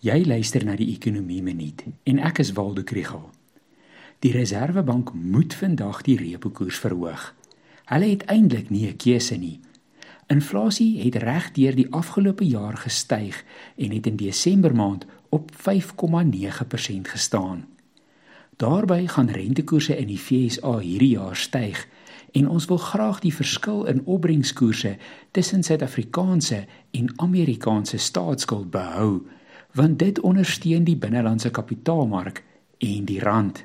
Jy luister na die Ekonomie Minuut en ek is Waldo Krugel. Die Reserwebank moet vandag die repo koers verhoog. Hulle het eintlik nie 'n keuse nie. Inflasie het regdeur die afgelope jaar gestyg en het in Desember maand op 5,9% gestaan. Daarby gaan rentekoerse in die FSA hierdie jaar styg en ons wil graag die verskil in opbrengskoerse tussen Suid-Afrikaanse en Amerikaanse staatsskuld behou want dit ondersteun die binnelandse kapitaalmark en die rand.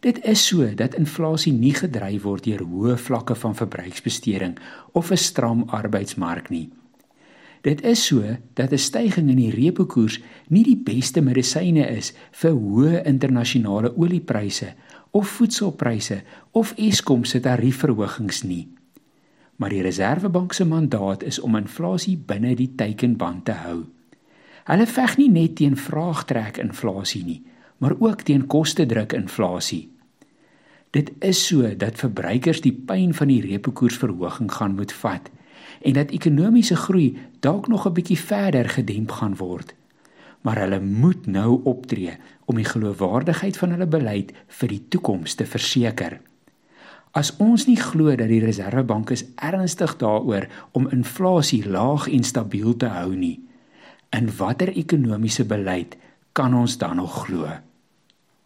Dit is so dat inflasie nie gedryf word deur hoë vlakke van verbruiksbesteding of 'n stram arbeidsmark nie. Dit is so dat 'n stygings in die repo koers nie die beste medisyne is vir hoë internasionale oliepryse of voedselpryse of Eskom se tariefverhogings nie. Maar die Reserwebank se mandaat is om inflasie binne die teikenband te hou. Hulle veg nie net teen vraagtrek inflasie nie, maar ook teen kostedruk inflasie. Dit is so dat verbruikers die pyn van die repo koersverhoging gaan moet vat en dat ekonomiese groei dalk nog 'n bietjie verder gedemp gaan word. Maar hulle moet nou optree om die geloofwaardigheid van hulle beleid vir die toekoms te verseker. As ons nie glo dat die Reserwebank is ernstig daaroor om inflasie laag en stabiel te hou nie, in watter ekonomiese beleid kan ons dan nog glo?